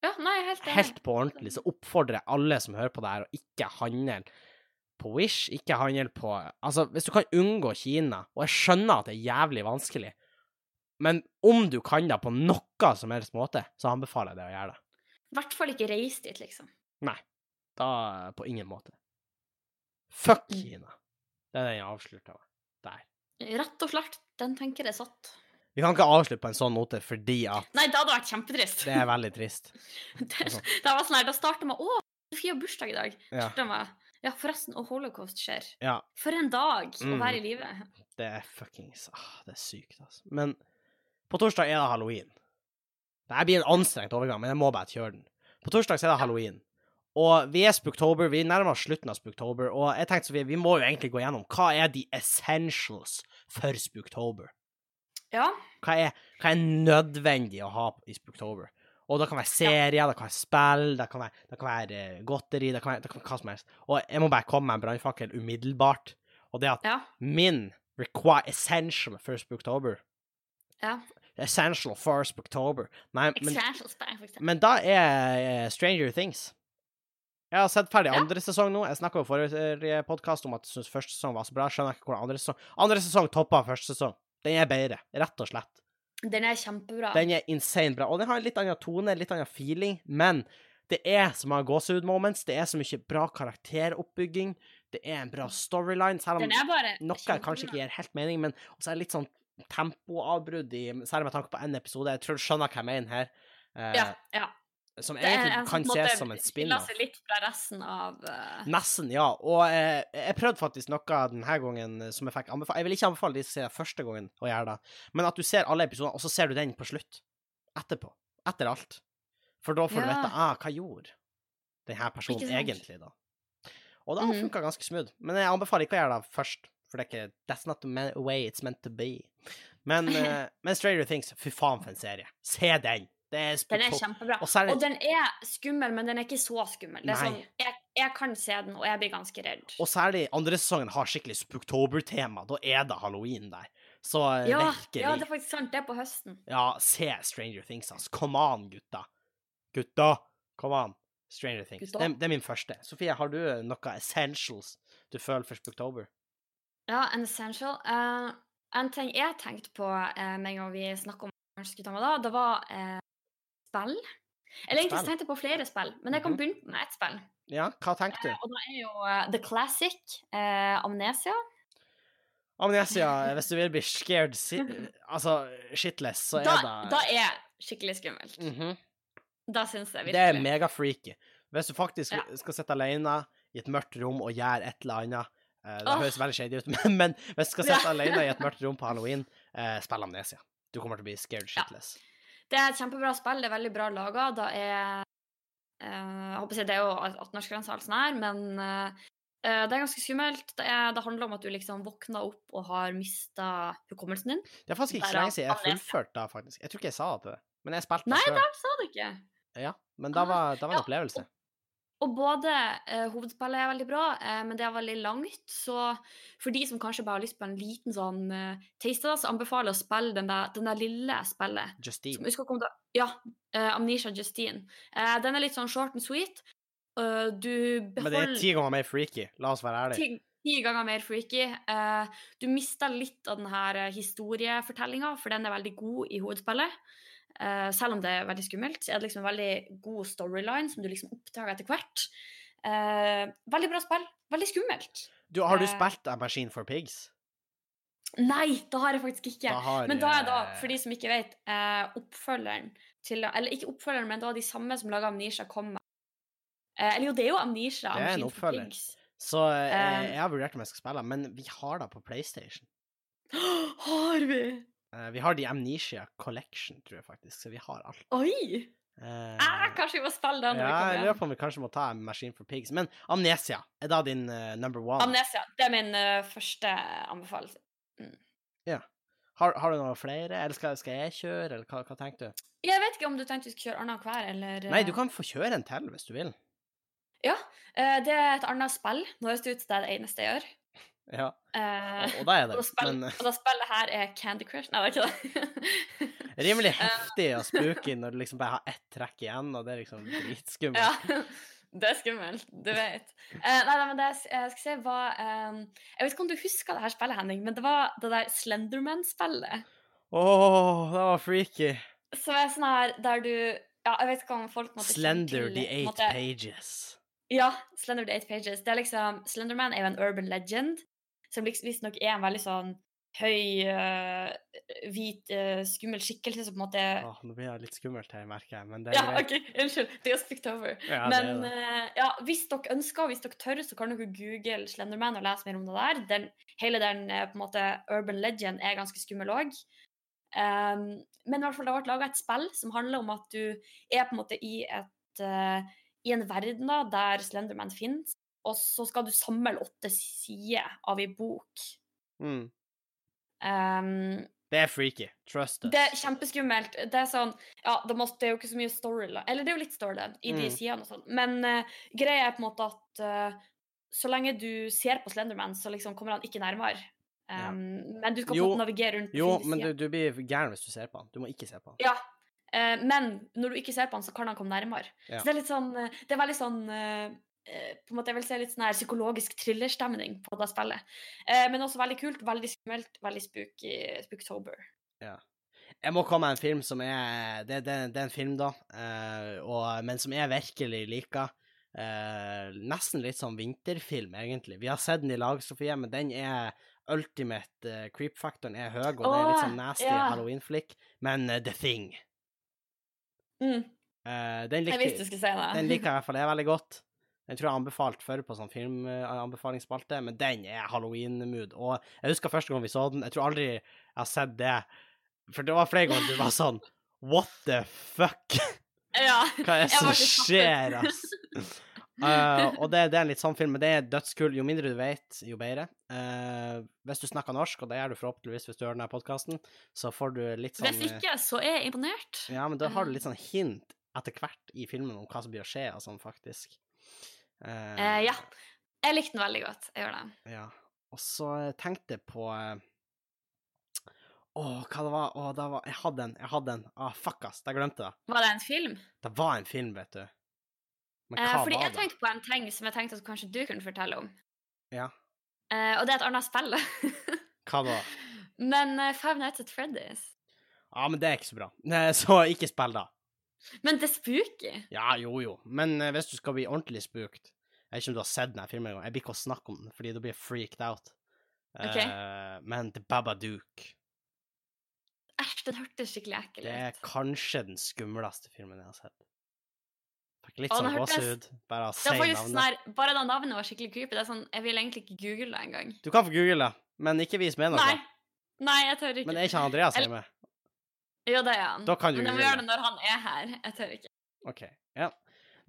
Ja, nei, helt helt på ordentlig så oppfordrer jeg alle som hører på det her, å ikke handle på Wish, ikke handle på Altså, hvis du kan unngå Kina, og jeg skjønner at det er jævlig vanskelig, men om du kan det på noe som helst måte, så anbefaler jeg deg å gjøre det. I hvert fall ikke reise dit, liksom. Da på ingen måte. Fuck Mm. Kina. Det er den jeg avslutta med. Der. Rett og slett, den tenker jeg satt. Vi kan ikke avslutte på en sånn note fordi at Nei, det hadde vært kjempetrist. det er veldig trist. det, det var sånn her, Da starter man Å, Sofie har bursdag i dag. Ja. Meg. ja, forresten, og holocaust skjer. Ja, For en dag å Mm. være i live. det er fuckings ah, Det er sykt, altså. Men på torsdag er det halloween. Det her blir en anstrengt overgang, men jeg må bare kjøre den. På torsdag er det halloween. Og vi er Spooktober, vi nærmer oss slutten av Spooktober, og jeg tenkte så vi, vi må jo egentlig gå gjennom hva er de essentials for Spooktober? Ja. Hva er, hva er nødvendig å ha i Spooktober? Og det kan være serier, det kan være spill, det kan være, det kan være eh, godteri, det kan være, det kan være hva som helst. Og jeg må bare komme med en brannfakkel umiddelbart. Og det at Ja. min require essential for Spooktober ja. Essential for Spooktober. Nei, men, men da er eh, Stranger Things. Jeg har sett ferdig Ja. andre sesong nå. Jeg snakka jo i forrige podkast om at jeg syns første sesong var så bra. Skjønner ikke hvordan andre sesong Andre sesong toppa første sesong. Den er bedre, rett og slett. Den er kjempebra. Den er insane bra. Og den har en litt annen tone, litt annen feeling, men det er så mange gåsehud-moments. Det er så mye bra karakteroppbygging. Det er en bra storyline, selv om noe kanskje ikke gir helt mening, men også er det litt sånn tempoavbrudd Særlig med tanke på én episode. Jeg tror du skjønner hva jeg mener her. Uh, Ja. ja. Som Det er egentlig kan sånn ses som en skiller spin-off. seg litt fra resten av uh... Nesten, ja. Og eh, jeg prøvde faktisk noe denne gangen eh, som jeg fikk anbefale. Jeg vil ikke anbefale de som ser første gangen å gjøre det, men at du ser alle episodene, og så ser du den på slutt. Etterpå. Etter alt. For da får du Ja. vite ah, hva gjorde denne personen egentlig, da. Og det Mhm. har funka ganske smooth. Men jeg anbefaler ikke å gjøre det først, for det er ikke That's not the way it's meant to be. Men, uh, men Stranger Things, fy faen for en serie. Se den! Det er Den er kjempebra. Og særlig- Og den er skummel, men den er ikke så skummel. Det er Nei. sånn, jeg, jeg kan se den, og jeg blir ganske redd. Og særlig andre sesongen har skikkelig Spooktober-tema. Da er det halloween der. Så eh, ja, virkelig. ja, det er faktisk sant. Det er på høsten. Ja, se Stranger Things, altså. Come on, gutta. Gutta, come on. Stranger Things. Det, det er min første. Sofie, har du noe essentials du føler for Spooktober? Ja, en essential. Uh, en ting jeg tenkte på uh, med en gang vi snakka om da, det var eh, spill. Eller egentlig tenkte jeg på flere spill, men jeg kan Mhm. begynne med ett spill. Ja, hva tenkte du? Og det er jo eh, The Classic, eh, Amnesia. Amnesia, hvis du vil bli scared si Altså shitless, så er Da, det da er skikkelig skummelt. Mhm. Da syns jeg virkelig Det er megafreaky. Hvis du faktisk Ja. skal sitte alene i et mørkt rom og gjøre et eller annet eh, Det oh. høres veldig shady ut, men, men hvis du skal sitte Ja. alene i et mørkt rom på halloween, eh, spill Amnesia. Du kommer til å bli scared Ja. Det er et kjempebra spill, det er veldig bra laga. Det er eh, jeg håper å si, Det er jo 18-årsgrense og alt sånt her, men eh, eh, det er ganske skummelt. Det, er, det handler om at du liksom våkner opp og har mista hukommelsen din. Det er faktisk ikke så lenge siden jeg fullførte det, faktisk. Jeg tror ikke jeg sa det til deg, men jeg spilte Nei, det da sa du ikke. Ja, men da var, da var det en opplevelse. Og både eh, hovedspillet er veldig bra, eh, men det er veldig langt. Så for de som kanskje bare har lyst på en liten sånn eh, taste, da, så anbefaler jeg å spille den der, den der lille spillet. Justine. Som, ja, eh, Amnesia Justine. Eh, den er litt sånn short and sweet. Uh, du Men det er ti ganger mer freaky, la oss være ærlige. ti, ganger mer freaky. Du mister litt av den her historiefortellinga, for den er veldig god i hovedspillet. Eh, selv om det er veldig skummelt, så er det liksom en veldig god storyline som du liksom oppdager etter hvert. Uh, veldig bra spill. Veldig skummelt. Du, har du Eh, spilt A Machine for Pigs? Nei, det har jeg faktisk ikke. Da har, Men da er da, for de som ikke vet, oppfølgeren til Eller ikke oppfølgeren, men da de samme som laga Amnesia, kom med eh, Eller jo, det er jo Amnesia. Det er en oppfølger. Så Eh, jeg har vurdert om jeg skal spille, men vi har det på PlayStation. Har vi? Eh, vi har The Amnesia Collection, tror jeg faktisk, så vi har alt. Oi! Eh, ah, kanskje vi må spille den ja, jeg lurer på om vi kanskje må ta Machine for Pigs. Men Amnesia er da din uh, number one. Amnesia. Det er min uh, første anbefaling. har, har du noen flere, eller skal, skal jeg kjøre, eller hva, hva tenker du? Jeg vet ikke om du tenkte vi skulle kjøre annenhver, eller Nei, du kan få kjøre en til hvis du vil. Ja. Uh, det er et annet spill. Nå høres det ut som det er det eneste jeg gjør. Ja, Eh, og, og da er det. og, spill, Men eh, og da spillet her er Candy Crush. Nei, er ikke det. rimelig heftig og spooky når du liksom bare har ett trekk igjen, og det er liksom dritskummelt. Ja, det er skummelt. Du vet. Eh, nei, nei, men det jeg skal si, var um, Jeg vet ikke om du husker det her spillet, Henning, men det var det der Slenderman-spillet. Åh, det var freaky. Som er sånn her der du Ja, jeg vet ikke om folk måtte Slender the eight måtte, pages. Ja, Slender the Eight Pages. Det er liksom, Slenderman er jo en urban legend, som visstnok er en veldig sånn høy, uh, hvit, uh, skummel skikkelse som på en måte Åh, nå blir det litt skummelt her, merker jeg, men det er Ja, greit. OK, unnskyld. Det er spikt over. Ja, Men eh, ja, hvis dere ønsker, og hvis dere tør, så kan dere google Slenderman og lese mer om det der. Den, hele den på en måte urban legend er ganske skummel òg. men i hvert fall det ble laga et spill som handler om at du er på en måte i et i en verden da, der Slenderman finnes, og så skal du samle åtte sider av ei bok. Mm. Um, Det er freaky. Trust us. det er kjempeskummelt. Det er sånn Ja, det, må, det er jo ikke så mye story Eller det er jo litt story i de Mm. sidene og sånn, men uh, greia er på en måte at uh, så lenge du ser på Slenderman, så liksom kommer han ikke nærmere. Ja. Um, Men du skal Jo, navigere rundt Jo, men du, du blir gæren hvis du ser på han. Du må ikke se på han. Ja. uh, men når du ikke ser på han, så kan han komme nærmere. Ja. Så det er litt sånn Det er veldig sånn på en måte, Jeg vil si litt sånn her psykologisk thrillerstemning på det spillet. Eh, men også veldig kult, veldig skummelt, veldig spooky, spooktober. Jeg må komme med en film som er Det, det, det er en film, da, eh, og, men som jeg virkelig liker. Eh, nesten litt sånn vinterfilm, egentlig. Vi har sett den i lag, Sofie, men den er ultimate uh, creep-faktoren er høy, og det er litt sånn nasty ja. halloween-flick, Men uh, The Thing Mm, eh, den, jeg visste du skulle si det. den liker i hvert fall jeg veldig godt. Den tror jeg har anbefalt før på sånn filmanbefalingsspalte, men den er halloween-mood. Og jeg husker første gang vi så den, jeg tror aldri jeg har sett det, for det var flere ganger du var sånn What the fuck? Ja. Hva er det som skjer, ass? uh, og det, det er litt sånn film, men det er dødskull. Jo mindre du vet, jo bedre. Uh, hvis du snakker norsk, og det gjør du forhåpentligvis hvis du hører denne podkasten, så får du litt sånn Hvis ikke, så er jeg imponert. Ja, men da har du litt sånn hint etter hvert i filmen om hva som blir å skje og sånn, faktisk. Eh, Eh, ja. Jeg likte den veldig godt. Jeg gjør det. ja. Og så tenkte jeg på eh, Å, hva det var? Å, det var Jeg hadde en. Jeg hadde en. Ah, fuck, ass. Jeg glemte det. Var det en film? Det var en film, vet du. Men Eh, hva fordi var jeg det? tenkte på en ting som jeg tenkte at kanskje du kunne fortelle om. Ja. Eh, og det er et annet spill. Hva da? Men uh, Five Nights at Freddy's. Ja, men det er ikke så bra. Så ikke spill, da. Men det er spooky. Ja, jo, jo. Men eh, hvis du skal bli ordentlig spooked Jeg vet ikke om du har sett denne filmen engang. Jeg blir ikke å snakke om den, fordi da blir jeg freaked out. Ok. Eh, men The Babadook Æsj, den hørtes skikkelig ekkel Det er kanskje den skumleste filmen jeg har sett. Fikk litt Å, sånn den hørtes- gåsehud bare av å Det si var faktisk sånn navnet. her, Bare det navnet var skikkelig creepy. Det er sånn, Jeg vil egentlig ikke google det engang. Du kan få google det, men ikke vis meg noe. Nei. Nei, jeg tør ikke. Men er ikke han Andreas Eller- hjemme? Jo, det er han. Da kan du Men jeg må gjøre det når han er her. Jeg tør ikke. OK. Ja.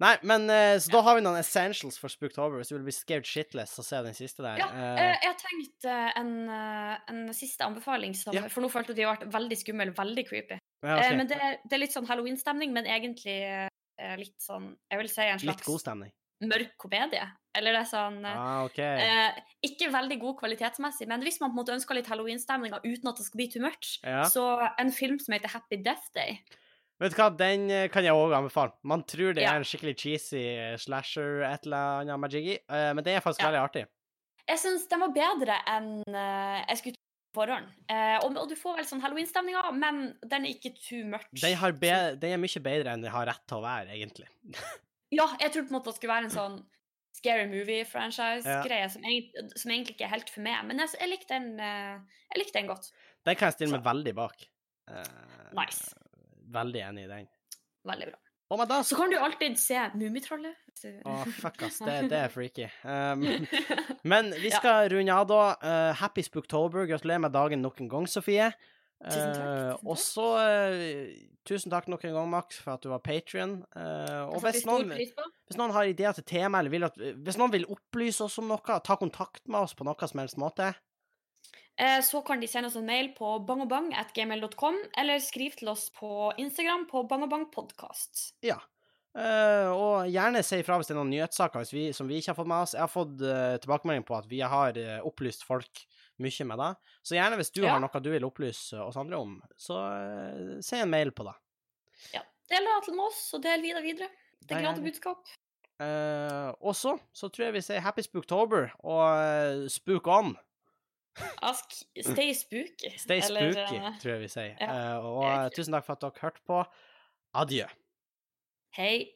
Nei, men eh, Så da har vi noen essentials for Spooktober. Hvis du vil bli scared shitless, så ser jeg den siste der. Ja, Eh, eh, jeg har tenkt eh, en, en siste anbefaling, som, Ja. for nå følte jeg at vi har vært veldig skummel, veldig creepy. ja, okay. men det det er litt sånn halloween-stemning, men egentlig litt sånn Jeg vil si en slags Litt god stemning. mørk komedie. Eller det er sånn eh, Ah, okay. eh, Ikke veldig god kvalitetsmessig, men hvis man på en måte ønsker litt halloween-stemninger uten at det skal bli too much, Ja. så en film som heter Happy Death Day Vet du hva, den eh, kan jeg òg anbefale. Man tror det Ja. er en skikkelig cheesy eh, slasher et eller annet med Jiggy, eh, men det er faktisk Ja. veldig artig. Jeg syns den var bedre enn eh, jeg skulle tro på forhånd. Eh, og, og du får vel sånn halloween-stemninger, men den er ikke too much. Den, den er mye bedre enn den har rett til å være, egentlig. Ja, jeg trodde på en måte det skulle være en sånn scary movie-franchise-greie som, som egentlig ikke er helt for meg. Men jeg, jeg, likte den, eh, jeg likte den godt. Den kan jeg stille meg veldig bak. Uh, Nice. Veldig enig i den. Veldig bra. Oh, da... Så kan du alltid se Mummitrollet. Å, oh, fuck, ass. Det, det er freaky. Um, men vi Ja. skal runde av, da. Uh, happy Spooktober. Gratulerer med dagen nok en gang, Sofie. Tusen takk, Eh, og så eh, Tusen takk nok en gang, Max, for at du var patrion. og setter vi hvis noen, hvis noen har ideer til tema, eller vil at, hvis noen vil opplyse oss om noe, ta kontakt med oss på noe som helst måte. Eh, Så kan de sende oss en mail på bangobang.gmail.com, eller skriv til oss på Instagram på bangobangpodkast. Ja. Eh, og gjerne si ifra hvis det er noen nyhetssaker hvis vi, som vi ikke har fått med oss. Jeg har fått eh, tilbakemelding på at vi har eh, opplyst folk mye med det. Så gjerne hvis du Ja. har noe du vil opplyse oss andre om, så uh, send en mail på det. Ja. Del det til oss, og del videre videre. Det er glade budskap. Uh, og så så tror jeg vi sier happy spooktober og uh, spook on. Ask, stay spooky. Stay Eller, spooky, eh, tror jeg vi sier. ja, og tusen takk for at dere hørte på. Adjø. Hei.